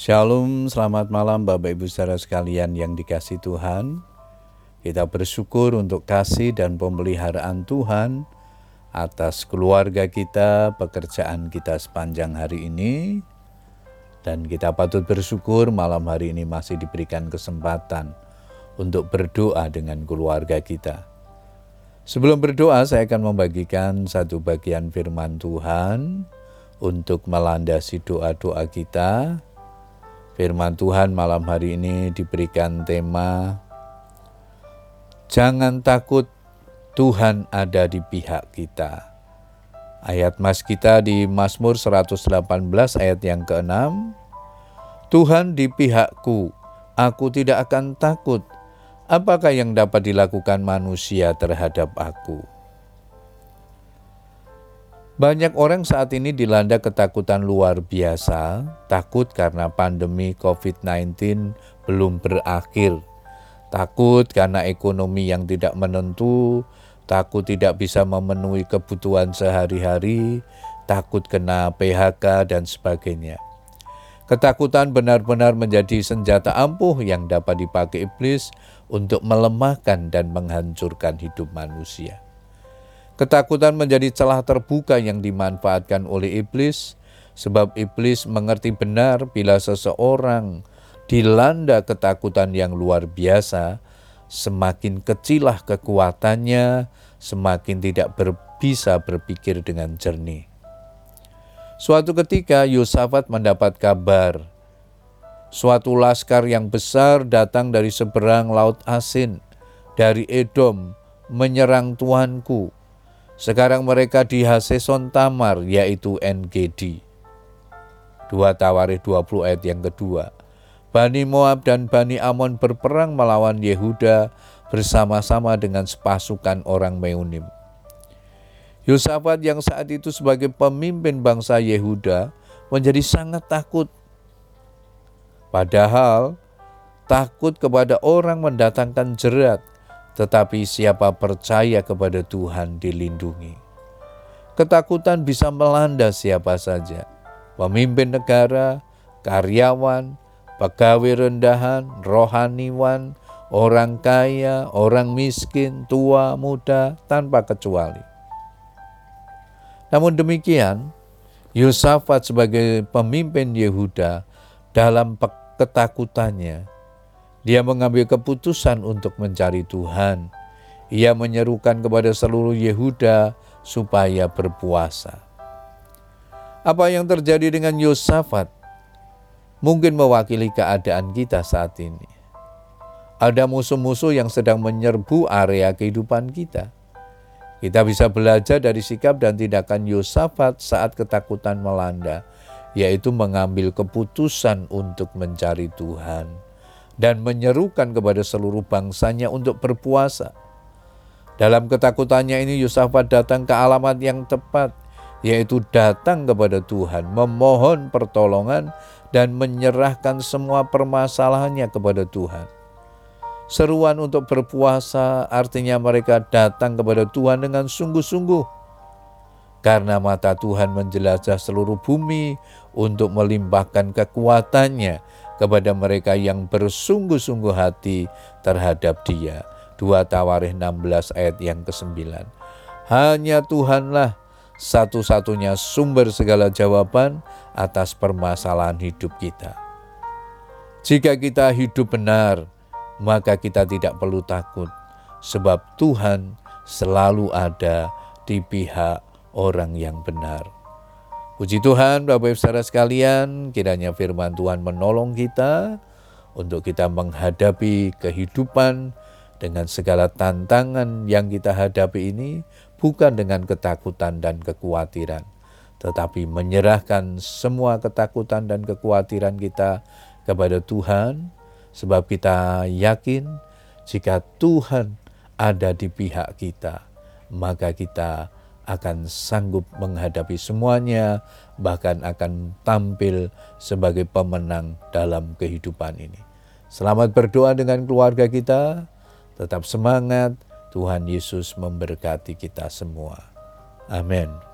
Shalom, selamat malam Bapak Ibu saudara sekalian yang dikasih Tuhan. Kita bersyukur untuk kasih dan pemeliharaan Tuhan atas keluarga kita, pekerjaan kita sepanjang hari ini. Dan kita patut bersyukur malam hari ini masih diberikan kesempatan untuk berdoa dengan keluarga kita. Sebelum berdoa, saya akan membagikan satu bagian firman Tuhan untuk melandasi doa-doa kita Firman Tuhan malam hari ini diberikan tema Jangan takut Tuhan ada di pihak kita. Ayat mas kita di Mazmur 118 ayat yang ke-6. Tuhan di pihakku, aku tidak akan takut. Apakah yang dapat dilakukan manusia terhadap aku? Banyak orang saat ini dilanda ketakutan luar biasa, takut karena pandemi COVID-19 belum berakhir, takut karena ekonomi yang tidak menentu, takut tidak bisa memenuhi kebutuhan sehari-hari, takut kena PHK, dan sebagainya. Ketakutan benar-benar menjadi senjata ampuh yang dapat dipakai iblis untuk melemahkan dan menghancurkan hidup manusia. Ketakutan menjadi celah terbuka yang dimanfaatkan oleh iblis, sebab iblis mengerti benar bila seseorang dilanda ketakutan yang luar biasa, semakin kecilah kekuatannya, semakin tidak ber, bisa berpikir dengan jernih. Suatu ketika Yosafat mendapat kabar suatu laskar yang besar datang dari seberang laut asin, dari Edom, menyerang tuanku. Sekarang mereka di Haseson Tamar yaitu NGD. Dua Tawarih 20 ayat yang kedua. Bani Moab dan Bani Amon berperang melawan Yehuda bersama-sama dengan sepasukan orang Meunim. Yosafat yang saat itu sebagai pemimpin bangsa Yehuda menjadi sangat takut. Padahal takut kepada orang mendatangkan jerat tetapi siapa percaya kepada Tuhan dilindungi. Ketakutan bisa melanda siapa saja, pemimpin negara, karyawan, pegawai rendahan, rohaniwan, orang kaya, orang miskin, tua, muda, tanpa kecuali. Namun demikian, Yosafat sebagai pemimpin Yehuda dalam ketakutannya dia mengambil keputusan untuk mencari Tuhan. Ia menyerukan kepada seluruh Yehuda supaya berpuasa. Apa yang terjadi dengan Yosafat mungkin mewakili keadaan kita saat ini. Ada musuh-musuh yang sedang menyerbu area kehidupan kita. Kita bisa belajar dari sikap dan tindakan Yosafat saat ketakutan melanda, yaitu mengambil keputusan untuk mencari Tuhan dan menyerukan kepada seluruh bangsanya untuk berpuasa. Dalam ketakutannya ini Yusafat datang ke alamat yang tepat, yaitu datang kepada Tuhan, memohon pertolongan dan menyerahkan semua permasalahannya kepada Tuhan. Seruan untuk berpuasa artinya mereka datang kepada Tuhan dengan sungguh-sungguh. Karena mata Tuhan menjelajah seluruh bumi untuk melimpahkan kekuatannya kepada mereka yang bersungguh-sungguh hati terhadap dia. 2 Tawarih 16 ayat yang ke-9. Hanya Tuhanlah satu-satunya sumber segala jawaban atas permasalahan hidup kita. Jika kita hidup benar, maka kita tidak perlu takut, sebab Tuhan selalu ada di pihak orang yang benar. Puji Tuhan, Bapak Ibu Saudara sekalian, kiranya firman Tuhan menolong kita untuk kita menghadapi kehidupan dengan segala tantangan yang kita hadapi ini bukan dengan ketakutan dan kekhawatiran, tetapi menyerahkan semua ketakutan dan kekhawatiran kita kepada Tuhan, sebab kita yakin jika Tuhan ada di pihak kita, maka kita akan sanggup menghadapi semuanya, bahkan akan tampil sebagai pemenang dalam kehidupan ini. Selamat berdoa dengan keluarga kita, tetap semangat. Tuhan Yesus memberkati kita semua. Amin.